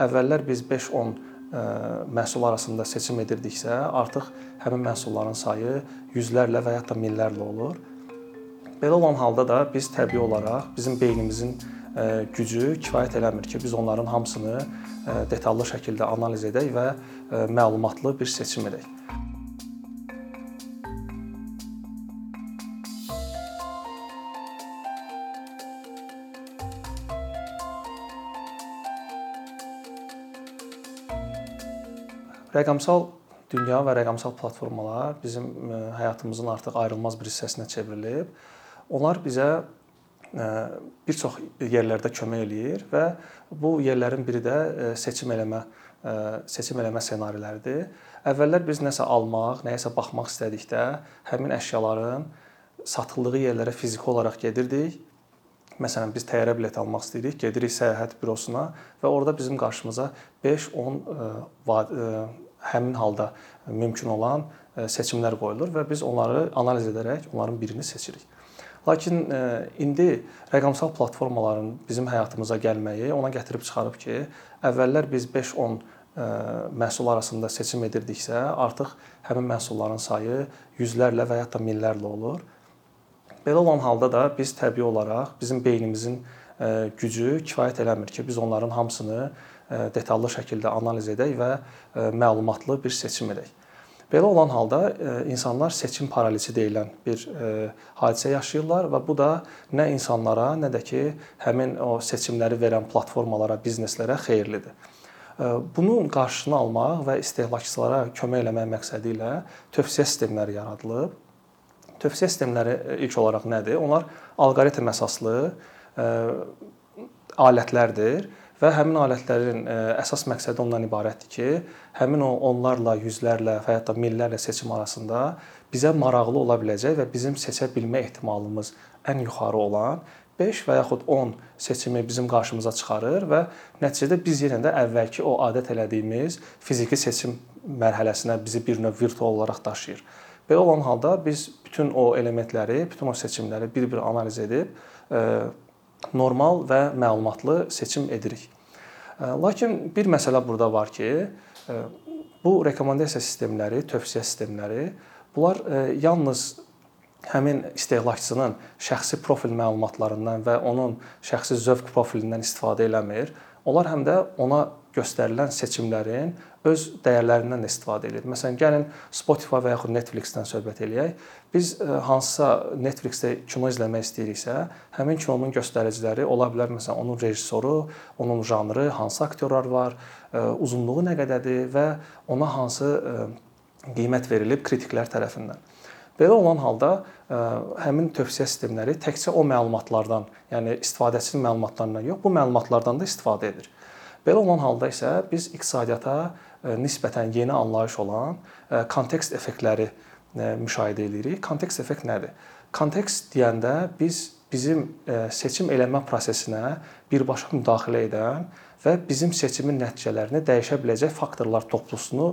əvvəllər biz 5-10 məhsul arasında seçim edirdiksə, artıq həmin məhsulların sayı yüzlərlə və hətta minlərlə olur. Belə olan halda da biz təbii olaraq bizim beynimizin gücü kifayət eləmir ki, biz onların hamısını detallı şəkildə analiz edək və məlumatlı bir seçim edək. Rəqəmsal dünya və rəqəmsal platformalar bizim həyatımızın artıq ayrılmaz bir hissəsinə çevrilib. Onlar bizə bir çox yerlərdə kömək eləyir və bu yerlərin biri də seçim eləmə seçim eləmə ssenariləridir. Əvvəllər biz nəsə almaq, nəyəsə baxmaq istədikdə həmin əşyaların satıldığı yerlərə fiziki olaraq gedirdik. Məsələn, biz təyyarə bileti almaq istəyirik, gedirik səyahət bürosuna və orada bizim qarşımıza 5-10 həmin halda mümkün olan seçimlər qoyulur və biz onları analiz edərək onların birini seçirik. Lakin indi rəqəmsal platformaların bizim həyatımıza gəlməyi ona gətirib çıxarıb ki, əvvəllər biz 5-10 məhsul arasında seçim edirdiksə, artıq həmin məhsulların sayı yüzlərlə və hətta minlərlə olur. Belə olan halda da biz təbii olaraq bizim beynimizin gücü kifayət eləmir ki, biz onların hamısını detallı şəkildə analiz edək və məlumatlı bir seçim edək. Belə olan halda insanlar seçim paralizi deyilən bir hadisə yaşayırlar və bu da nə insanlara, nə də ki, həmin o seçimləri verən platformalara, bizneslərə xeyirlidir. Bunun qarşısını almaq və istehlakçılara kömək eləmək məqsədi ilə tövsiyə sistemləri yaradılıb Tövsiyə sistemləri e, ilk olaraq nədir? Onlar alqoritm əsaslı e, alətlərdir və həmin alətlərin e, əsas məqsədi ondan ibarətdir ki, həmin o onlarla, yüzlərlə və hətta minlərlə seçim arasında bizə maraqlı ola biləcək və bizim seçə bilmə ehtimalımız ən yuxarı olan 5 və yaxud 10 seçimi bizim qarşımıza çıxarır və nəticədə biz yenə də əvvəlki o adət elədiyimiz fiziki seçim mərhələsinə bizi bir növ virtual olaraq daşıyır. Belə olan halda biz bütün o elementləri, bütün o seçimləri bir-bir analiz edib e, normal və məlumatlı seçim edirik. E, lakin bir məsələ burada var ki, e, bu rekomendasiya sistemləri, tövsiyə sistemləri bunlar yalnız həmin istehlakçının şəxsi profil məlumatlarından və onun şəxsi zövq profilindən istifadə eləmir. Onlar həm də ona göstərilən seçimlərin öz dəyərlərindən də istifadə edir. Məsələn, gəlin Spotify və yaxud Netflix-dən söhbət eləyək. Biz e, hansısa Netflix-də kino izləmək istəyiriksə, həmin kinonun göstəriciləri ola bilər məsələn onun rejissoru, onun janrı, hansı aktyorlar var, e, uzunluğu nə qədərdir və ona hansı e, qiymət verilib kritiklər tərəfindən. Belə olan halda həmin tövsiyə sistemləri təkcə o məlumatlardan, yəni istifadəçinin məlumatlarından yox, bu məlumatlardan da istifadə edir. Belə olan halda isə biz iqtisadiyyata e, nisbətən yeni anlayış olan e, kontekst effektləri e, müşahidə edirik. Kontekst effekt nədir? Kontekst deyəndə biz bizim seçim eləmə prosesinə birbaşa müdaxilə edən və bizim seçimin nəticələrini dəyişə biləcək faktorlar toplusunu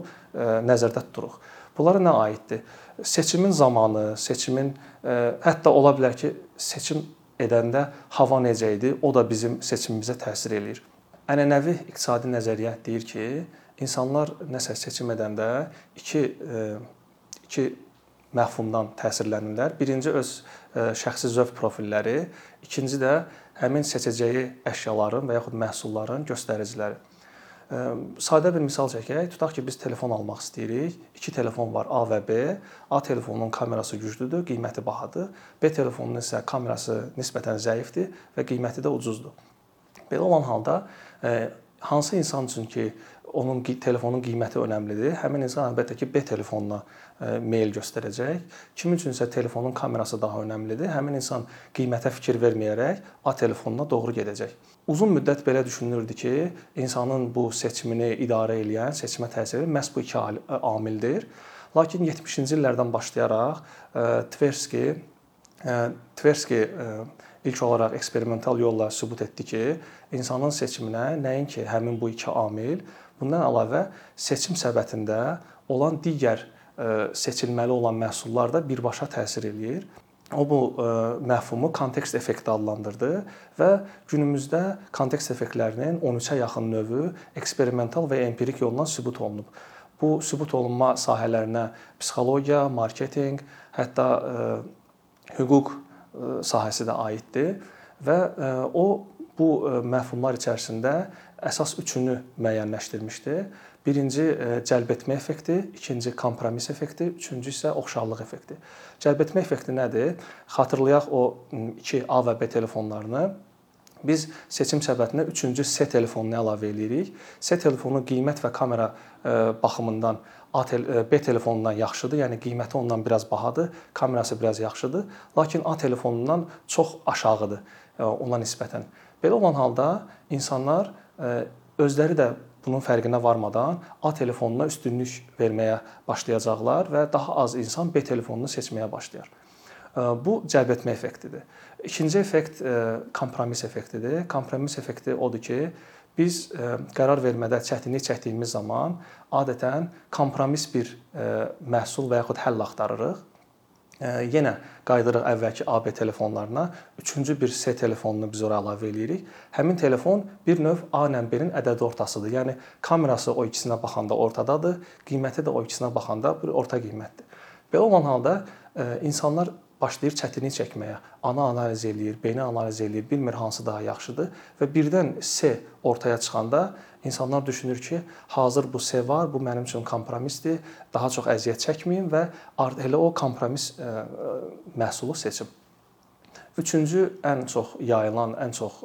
nəzərdə tuturuq. Bunlara nə aiddir? Seçimin zamanı, seçimin hətta ola bilər ki, seçim edəndə hava necə idi, o da bizim seçimimizə təsir eləyir. Ənənəvi iqtisadi nəzəriyyə deyir ki, insanlar nəsə seçim edəndə iki e, iki məfhumdan təsirlənirlər. Birinci öz e, şəxsi zövq profilləri, ikinci də həmin seçəcəyi əşyaların və yaxud məhsulların göstəriciləri. Sadə bir misal çəkək. Tutaq ki, biz telefon almaq istəyirik. İki telefon var, A və B. A telefonunun kamerası güclüdür, qiyməti bahadır. B telefonunun isə kamerası nisbətən zəifdir və qiyməti də ucuzdur. Belə olan halda hansı insan üçün ki, onun telefonun qiyməti önəmlidir, həmin insan əlbəttə ki, B telefonuna meyl göstərəcək. Kim üçünsə telefonun kamerası daha önəmlidir, həmin insan qiymətə fikir verməyərək A telefonuna doğru gedəcək. Uzun müddət belə düşünülürdü ki, insanın bu seçimini idarə edən, seçimə təsir edən məhz bu iki amildir. Lakin 70-ci illərdən başlayaraq Tversky Tversky ilk olaraq eksperimental yolla sübut etdi ki, insanın seçiminə nəinki həmin bu iki amil, bundan əlavə seçim səbətində olan digər e, seçilməli olan məhsullar da birbaşa təsir eləyir. o bu ə, məfhumu kontekst effekti adlandırdı və günümüzdə kontekst effektlərinin 13-ə yaxın növü eksperimental və empirik yolla sübut olunub. Bu sübut olunma sahələrinə psixologiya, marketinq, hətta ə, hüquq sahəsi də aiddir və ə, o bu ə, məfhumlar içərisində əsas üçünü müəyyənləşdirmişdi. Birinci cəlb etmə effekti, ikinci kompromis effekti, üçüncü isə oxşarlıq effekti. Cəlb etmə effekti nədir? Xatırlayaq o 2 A və B telefonlarını biz seçim səbətinə 3-cü C telefonunu əlavə eləyirik. C telefonu qiymət və kamera baxımından A B telefonundan yaxşıdır, yəni qiyməti ondan biraz bahadır, kamerası biraz yaxşıdır, lakin A telefonundan çox aşağıdır ona nisbətən. Belə olan halda insanlar özləri də bunun fərqinə varmadan A telefonuna üstünlük verməyə başlayacaqlar və daha az insan B telefonunu seçməyə başlayar. Bu cəlb etmə effektidir. İkinci effekt kompromis effektidir. Kompromis effekti odur ki, biz qərar vermədə çətinlik çəkdiyimiz zaman adətən kompromis bir məhsul və yaxud həll axtarırıq yenə qayıdırıq əvvəlki AB telefonlarına. Üçüncü bir C telefonunu biz ora əlavə eləyirik. Həmin telefon bir növ A B-nin ədədi ortasıdır. Yəni kamerası o ikisinə baxanda ortadadır, qiyməti də o ikisinə baxanda bir orta qiymətdir. Belə olan halda insanlar başlayır çətinlik çəkməyə. Ana analiz eləyir, B-ni analiz eləyir, bilmir hansı daha yaxşıdır və birdən C ortaya çıxanda insanlar düşünür ki, hazır bu C var, bu mənim üçün kompromisdir, daha çox əziyyət çəkməyim və elə o kompromis məhsulu seçim. Üçüncü ən çox yayılan, ən çox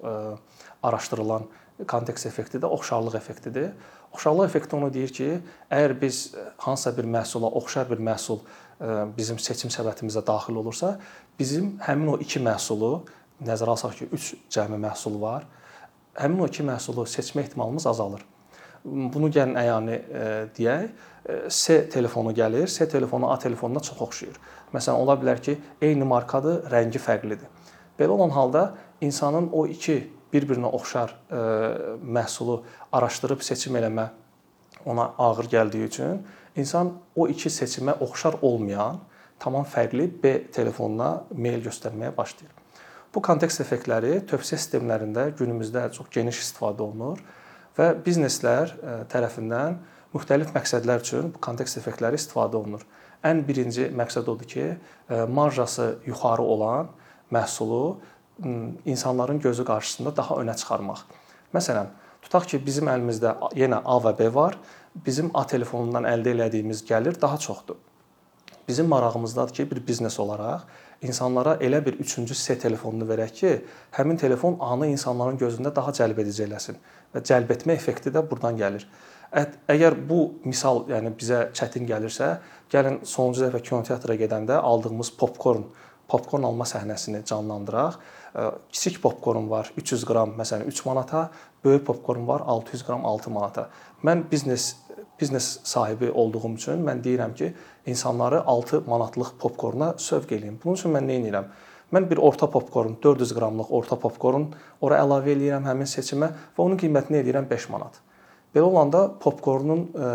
araşdırılan kontekst effekti də oxşarlıq effektidir. Oxşarlıq effekti onu deyir ki, əgər biz hansısa bir məhsula oxşar bir məhsul bizim seçim səbətimizə daxil olursa, bizim həmin o iki məhsulu nəzərə alsaq ki, 3 cəmi məhsul var. Həmin o iki məhsulu seçmə ehtimalımız azalır. Bunu gəlin əyani deyək. C telefonu gəlir, C telefonu A telefonuna çox oxşayır. Məsələn, ola bilər ki, eyni markadır, rəngi fərqlidir. Belə olan halda insanın o iki bir-birinə oxşar məhsulu araşdırıb seçim eləmə ona ağır gəldiyi üçün insan o iki seçimə oxşar olmayan, tamam fərqli B telefonuna meyl göstərməyə başlayır. Bu kontekst effektləri tövsiyə sistemlərində günümüzdə çox geniş istifadə olunur və bizneslər e, tərəfindən müxtəlif məqsədlər üçün bu kontekst effektləri istifadə olunur. Ən birinci məqsəd odur ki, e, marjası yuxarı olan məhsulu insanların gözü qarşısında daha önə çıxarmaq. Məsələn, tutaq ki, bizim əlimizdə yenə A və B var bizim A telefonundan əldə elədiyimiz gəlir daha çoxdur. Bizim marağımızdadır ki, bir biznes olaraq insanlara elə bir üçüncü C telefonunu verək ki, həmin telefon A-nı insanların gözündə daha cəlbedici eləsin və cəlb etmə effekti də burdan gəlir. Əgər bu misal, yəni bizə çətin gəlirsə, gəlin sonuncu dəfə kinoteatra gedəndə aldığımız popkorn, popkorn alma səhnəsini canlandıraq. Kiçik popkorn var 300 qram məsələn 3 manata, böyük popkorn var 600 qram 6 manata. Mən biznes biznes sahibi olduğum üçün mən deyirəm ki, insanları 6 manatlıq popkorna sövq eləyim. Bunun üçün mən nə edirəm? Mən bir orta popkorn, 400 qramlıq orta popkorn ora əlavə eləyirəm həmin seçimə və onun qiymətini edirəm 5 manat. Belə olanda popkornun e,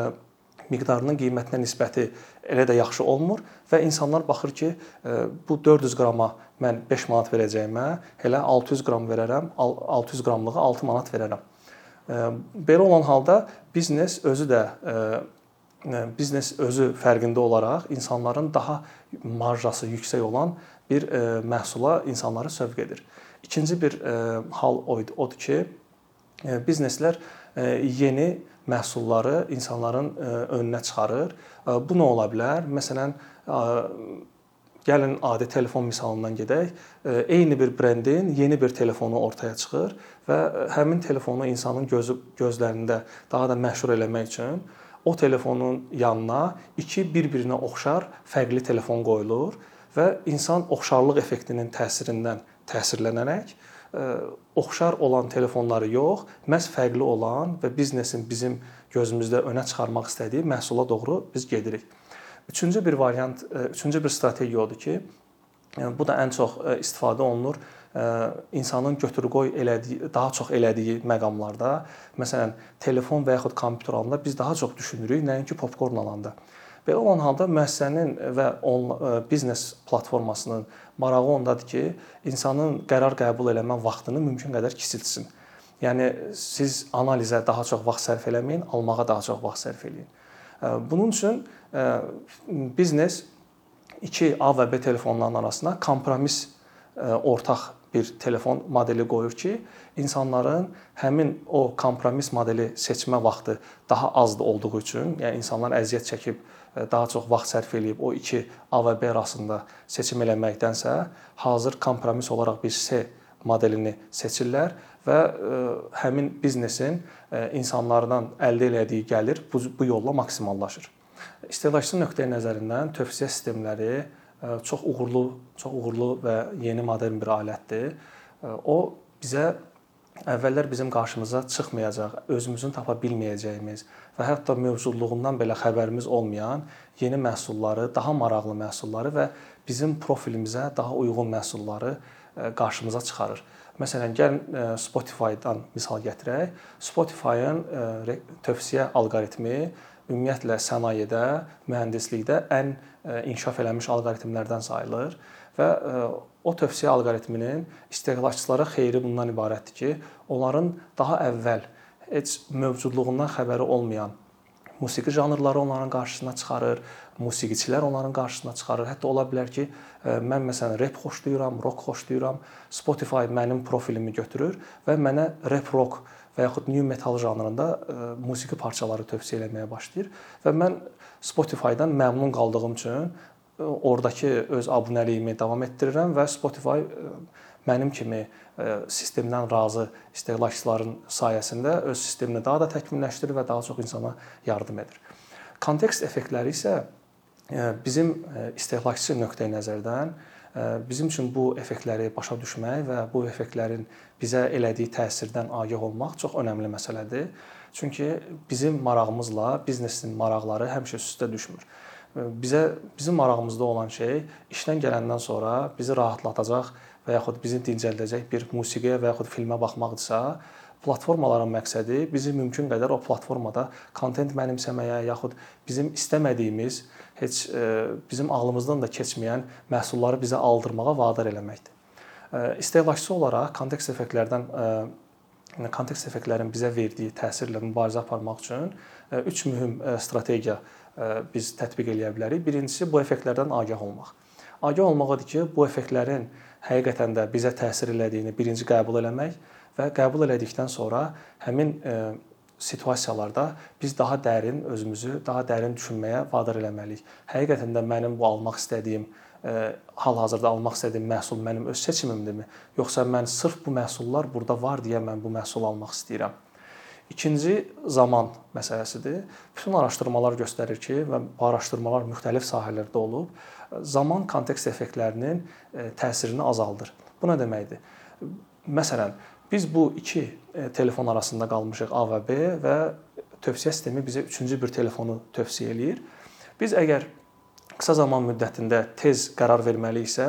miqdarının qiymətinə nisbəti elə də yaxşı olmur və insanlar baxır ki, e, bu 400 qrama mən 5 manat verəcəyimə elə 600 qram verərəm, 600 qramlığı 6 manat verərəm. Belə olan halda biznes özü də biznes özü fərqində olaraq insanların daha marjası yüksək olan bir məhsula insanları sövq edir. İkinci bir hal odur ki, bizneslər yeni məhsulları insanların önünə çıxarır. Bu nə ola bilər? Məsələn, Gəlin adi telefon misalından gedək. Eyni bir brendin yeni bir telefonu ortaya çıxır və həmin telefonu insanın gözü gözlərində daha da məşhur eləmək üçün o telefonun yanına iki bir-birinə oxşar fərqli telefon qoyulur və insan oxşarlıq effektinin təsirindən təsirlənərək oxşar olan telefonları yox, məhz fərqli olan və biznesin bizim gözümüzdə önə çıxarmaq istədiyi məhsula doğru biz gedirik. Üçüncü bir variant, e, üçüncü bir strategiya odur ki, e, bu da ən çox e, istifadə olunur insanın götür-qoy elədiyi, daha çox elədiyi məqamlarda, məsələn, telefon və yaxud kompüter alanda biz daha çox düşünürük nəinki popkorn alanda. Belə olan halda müəssisənin və on, biznes platformasının marağı ondadır ki, insanın qərar qəbul eləmə vaxtını mümkün qədər kiçiltsin. Yəni siz analizə daha çox vaxt sərf eləməyin, almağa daha çox vaxt sərf eləyin. Bunun üçün biznes 2 A və B telefonlarının arasına kompromis ortaq bir telefon modeli qoyur ki, insanların həmin o kompromis modeli seçmə vaxtı daha azdır olduğu üçün, yəni insanlar əziyyət çəkib daha çox vaxt sərf eləyib o 2 A və B arasında seçim eləməkdənsə, hazır kompromis olaraq bir C modelini seçirlər və həmin biznesin insanlardan əldə elədiyi gəlir bu, bu yolla maksimallaşır. İstehlakçı nöqteyi nəzərindən tövsiyə sistemləri çox uğurlu, çox uğurlu və yeni modern bir alətdir. O bizə əvvəllər bizim qarşımıza çıxmayacaq, özümüzün tapa bilməyəcəyimiz və hətta mövcudluğundan belə xəbərimiz olmayan yeni məhsulları, daha maraqlı məhsulları və bizim profilimizə daha uyğun məhsulları qarşımıza çıxarır. Məsələn, gəlin Spotify-dan misal gətirək. Spotify-ın tövsiyə alqoritmi ümumiyyətlə sənayedə, mühəndislikdə ən e, inkişaf eləmiş alqoritmlərdən sayılır və e, o tövsiyə alqoritminin istehlakçılara xeyri bundan ibarətdir ki, onların daha əvvəl heç mövcudluğundan xəbəri olmayan musiqi janrları onların qarşısına çıxarır, musiqiçilər onların qarşısına çıxarır. Hətta ola bilər ki, e, mən məsələn rep xoşlayıram, rock xoşlayıram. Spotify mənim profilimi götürür və mənə rep rock və yaxud new metal janrında e, musiqi parçaları tövsiyə etməyə başlayır və mən Spotify-dan məmnun qaldığım üçün e, oradakı öz abunəliyimi davam etdirirəm və Spotify e, mənim kimi sistemdən razı istehlakçıların sayəsində öz sistemini daha da təkmilləşdirir və daha çox insana yardım edir. Kontekst effektləri isə bizim istehlakçı nöqteyi nəzərdən Bizim üçün bu effektləri başa düşmək və bu effektlərin bizə elədiyi təsirdən agah olmaq çox önəmli məsələdir. Çünki bizim marağımızla biznesin maraqları həmişə üst-üstə düşmür. Bizə bizim marağımızda olan şey işdən gələndən sonra bizi rahatlatacaq və yaxud bizi dincəldəcək bir musiqiyə və yaxud filmə baxmaqdırsa, platformaların məqsədi bizi mümkün qədər o platformada kontent mənimsəməyə yaxud bizim istəmədiyimiz, heç e, bizim ağlımızdan da keçməyən məhsulları bizə aldırmağa vadar eləməkdir. E, istehlakçı olaraq kontekst effektlərdən e, kontekst effektlərin bizə verdiyi təsirlə mübarizə aparmaq üçün üç mühüm strategiya biz tətbiq eləyə bilərik. Birincisi bu effektlərdən agah olmaq. Agah olmaqdır ki, bu effektlərin həqiqətən də bizə təsir elədiyini birinci qəbul eləmək və qəbul elədikdən sonra həmin e, situasiyalarda biz daha dərin özümüzü daha dərin düşünməyə vadar eləməliyik. Həqiqətən də mənim bu almaq istədiyim e, hal-hazırda almaq istədiyim məhsul mənim öz seçimimdirmi, yoxsa mən sırf bu məhsullar burada var deyə mən bu məhsulu almaq istəyirəm? İkinci zaman məsələsidir. Bütün araşdırmalar göstərir ki, və bu araşdırmalar müxtəlif sahələrdə olub, zaman kontekst effektlərinin e, təsirini azaldır. Bu nə deməkdir? Məsələn, Biz bu iki e, telefon arasında qalmışıq A və B və tövsiyə sistemi bizə üçüncü bir telefonu tövsiyə eləyir. Biz əgər qısa zaman müddətində tez qərar verməliyiksə,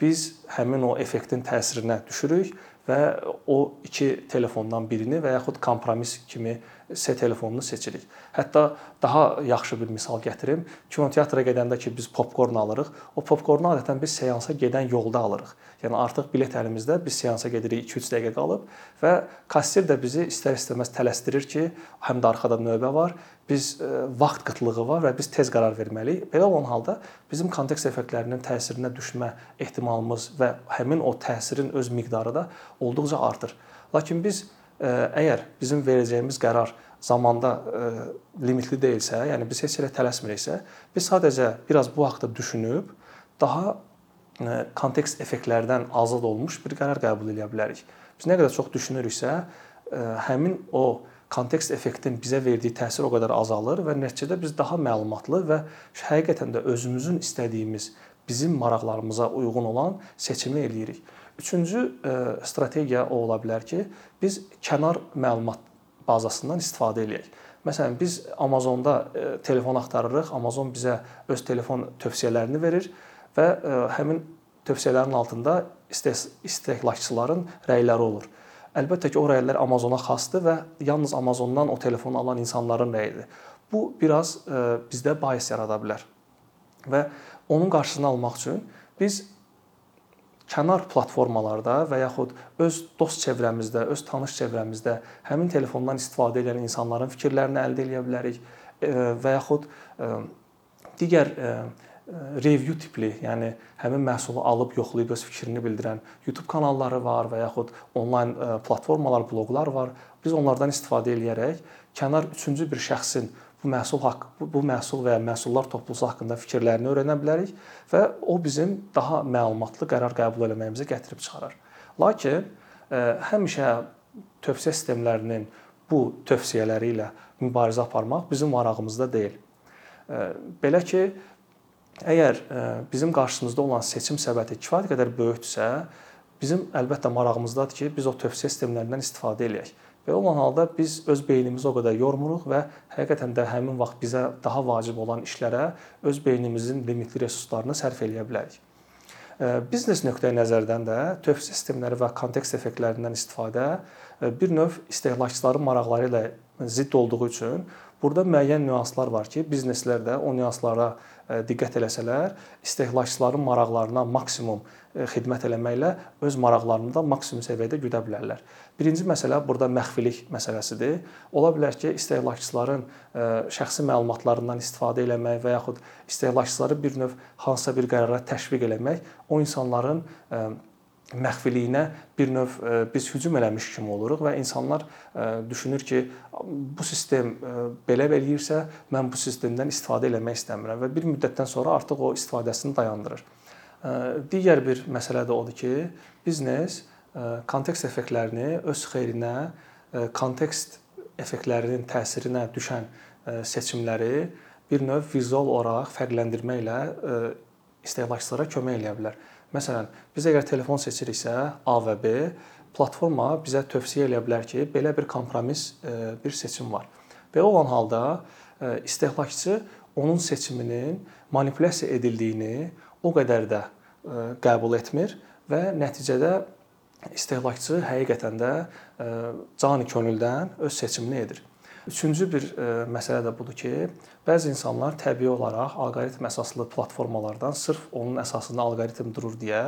biz həmin o effektin təsirinə düşürük və o iki telefondan birini və yaxud kompromis kimi C telefonunu seçirik. Hətta daha yaxşı bir misal gətirim. Kinoteatra gedəndə ki biz popkorn alırıq, o popkornu adətən biz seansa gedən yolda alırıq. Yəni artıq bilet əlimizdə, biz seansa gedirik 2-3 dəqiqə qalıb və kassir də bizi istər-istəməz tələsdirir ki, həm də arxada növbə var, biz e, vaxt qıtlığı var və biz tez qərar verməliyik. Belə olan halda bizim kontekst effektlərinin təsirinə düşmə ehtimalımız və həmin o təsirin öz miqdarı da olduqca artır. Lakin biz əgər bizim verəcəyimiz qərar zamanda limitli deyilsə, yəni biz heç elə tələsmiriksə, biz sadəcə biraz bu haqqda düşünüb daha kontekst effektlərdən azad olmuş bir qərar qəbul edə bilərik. Biz nə qədər çox düşünürüksə, həmin o kontekst effektin bizə verdiyi təsir o qədər azalır və nəticədə biz daha məlumatlı və həqiqətən də özümüzün istədiyimiz, bizim maraqlarımıza uyğun olan seçimi eləyirik. Üçüncü e, strategiya o ola bilər ki, biz kənar məlumat bazasından istifadə eləyək. Məsələn, biz Amazonda e, telefon axtarırıq, Amazon bizə öz telefon tövsiyələrini verir və e, həmin tövsiyələrin altında istehlakçıların rəyləri olur. Əlbəttə ki, o rəylər Amazona xasdır və yalnız Amazondan o telefonu alan insanların rəyidir. Bu biraz bizdə bahis yarada bilər. Və onun qarşısını almaq üçün biz kənar platformalarda və yaxud öz dost çevrəmizdə, öz tanış çevrəmizdə həmin telefondan istifadə edən insanların fikirlərini əldə edə bilərik və yaxud digər review tipli, yəni həmin məhsulu alıb yoxlayıb öz fikrini bildirən YouTube kanalları var və yaxud onlayn platformalar, bloqlar var. Biz onlardan istifadə eləyərək kənar üçüncü bir şəxsin bu məhsul haqq bu məhsul və ya məhsullar toplusu haqqında fikirlərini öyrənə bilərik və o bizim daha məlumatlı qərar qəbul etməyimizə gətirib çıxarır. Lakin həmişə tövsiyə sistemlərinin bu tövsiyələri ilə mübarizə aparmaq bizim marağımızda deyil. Belə ki, əgər bizim qarşımızda olan seçim səbəti kifayət qədər böyükdürsə, bizim əlbəttə marağımızdadır ki, biz o tövsiyə sistemlərindən istifadə eləyək. Belə olan halda biz öz beynimizi o qədər yormuruq və həqiqətən də həmin vaxt bizə daha vacib olan işlərə öz beynimizin limitli resurslarını sərf eləyə bilərik. Biznes nöqteyi nəzərdən də tövsiyə sistemləri və kontekst effektlərindən istifadə bir növ istehlakçıların maraqları ilə zidd olduğu üçün burada müəyyən nüanslar var ki, bizneslər də o nüanslara diqqət eləsələr, istehlakçıların maraqlarına maksimum xidmət eləməklə öz maraqlarını da maksimum səviyyədə güdə bilərlər. Birinci məsələ burada məxfilik məsələsidir. Ola bilər ki, istehlakçıların şəxsi məlumatlarından istifadə eləmək və yaxud istehlakçıları bir növ hansısa bir qərara təşviq eləmək o insanların məxfiliyinə bir növ biz hücum eləmiş kimi oluruq və insanlar düşünür ki, bu sistem belə eləyirsə, mən bu sistemdən istifadə eləmək istəmirəm və bir müddətdən sonra artıq o istifadəsini dayandırır. Digər bir məsələ də odur ki, biznes kontekst effektlərini öz xeyrinə, kontekst effektlərinin təsirinə düşən seçimləri bir növ vizual olaraq fərqləndirməklə istehlakçılara kömək eləyə bilər. Məsələn, biz əgər telefon seçiriksə, A və B, platforma bizə tövsiyə eləyə bilər ki, belə bir kompromis bir seçim var. Belə olan halda istehlakçı onun seçiminin manipulyasiya edildiyini o qədər də qəbul etmir və nəticədə istehlakçı həqiqətən də cani könüldən öz seçimini edir. Üçüncü bir məsələ də budur ki, bəzi insanlar təbii olaraq alqoritm əsaslı platformalardan sırf onun əsasında alqoritm durur deyə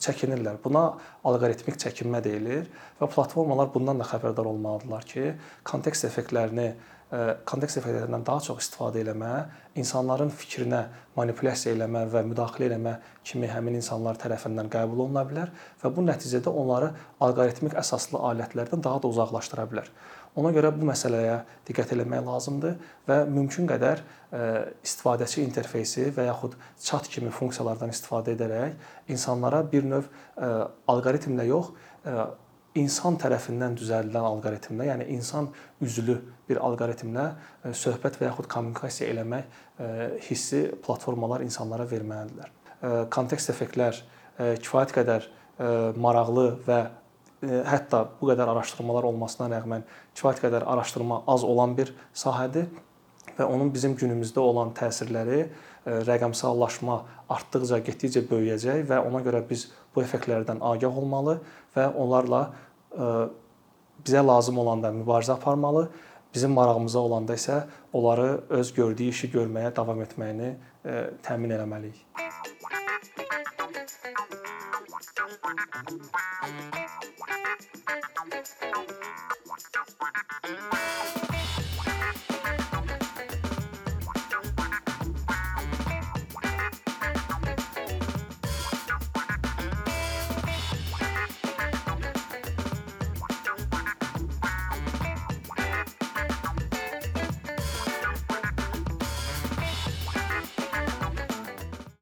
çəkinirlər. Buna alqoritmik çəkinmə deyilir və platformalar bundan da xəbərdar olmalıdırlar ki, kontekst effektlərini kontekst effektlərindən daha çox istifadə eləmə, insanların fikrinə manipulyasiya eləmə və müdaxilə eləmə kimi həmin insanlar tərəfindən qəbul oluna bilər və bu nəticədə onları alqoritmik əsaslı alətlərdən daha da uzaqlaşdıra bilər. Ona görə bu məsələyə diqqət eləmək lazımdır və mümkün qədər istifadəçi interfeysi və yaxud chat kimi funksiyalardan istifadə edərək insanlara bir növ alqoritmlə yox, insan tərəfindən düzəldilən alqoritmlə, yəni insan üzlü bir alqoritmlə e, söhbət və yaxud kommunikasiya eləmək e, hissi platformalar insanlara verməlidirlər. E, kontekst effektlər kifayət qədər maraqlı və hətta bu qədər araşdırmalar olmasına rəğmən kifayət qədər araşdırma az olan bir sahədir və onun bizim günümüzdə olan təsirləri rəqəmsallaşma artdıqca getdikcə böyüyəcək və ona görə biz bu effektlərdən agah olmalı və onlarla bizə lazım olanda mübarizə aparmalı, bizim marağımıza olanda isə onları öz gördüyü işi görməyə davam etməyini təmin you. Thank you.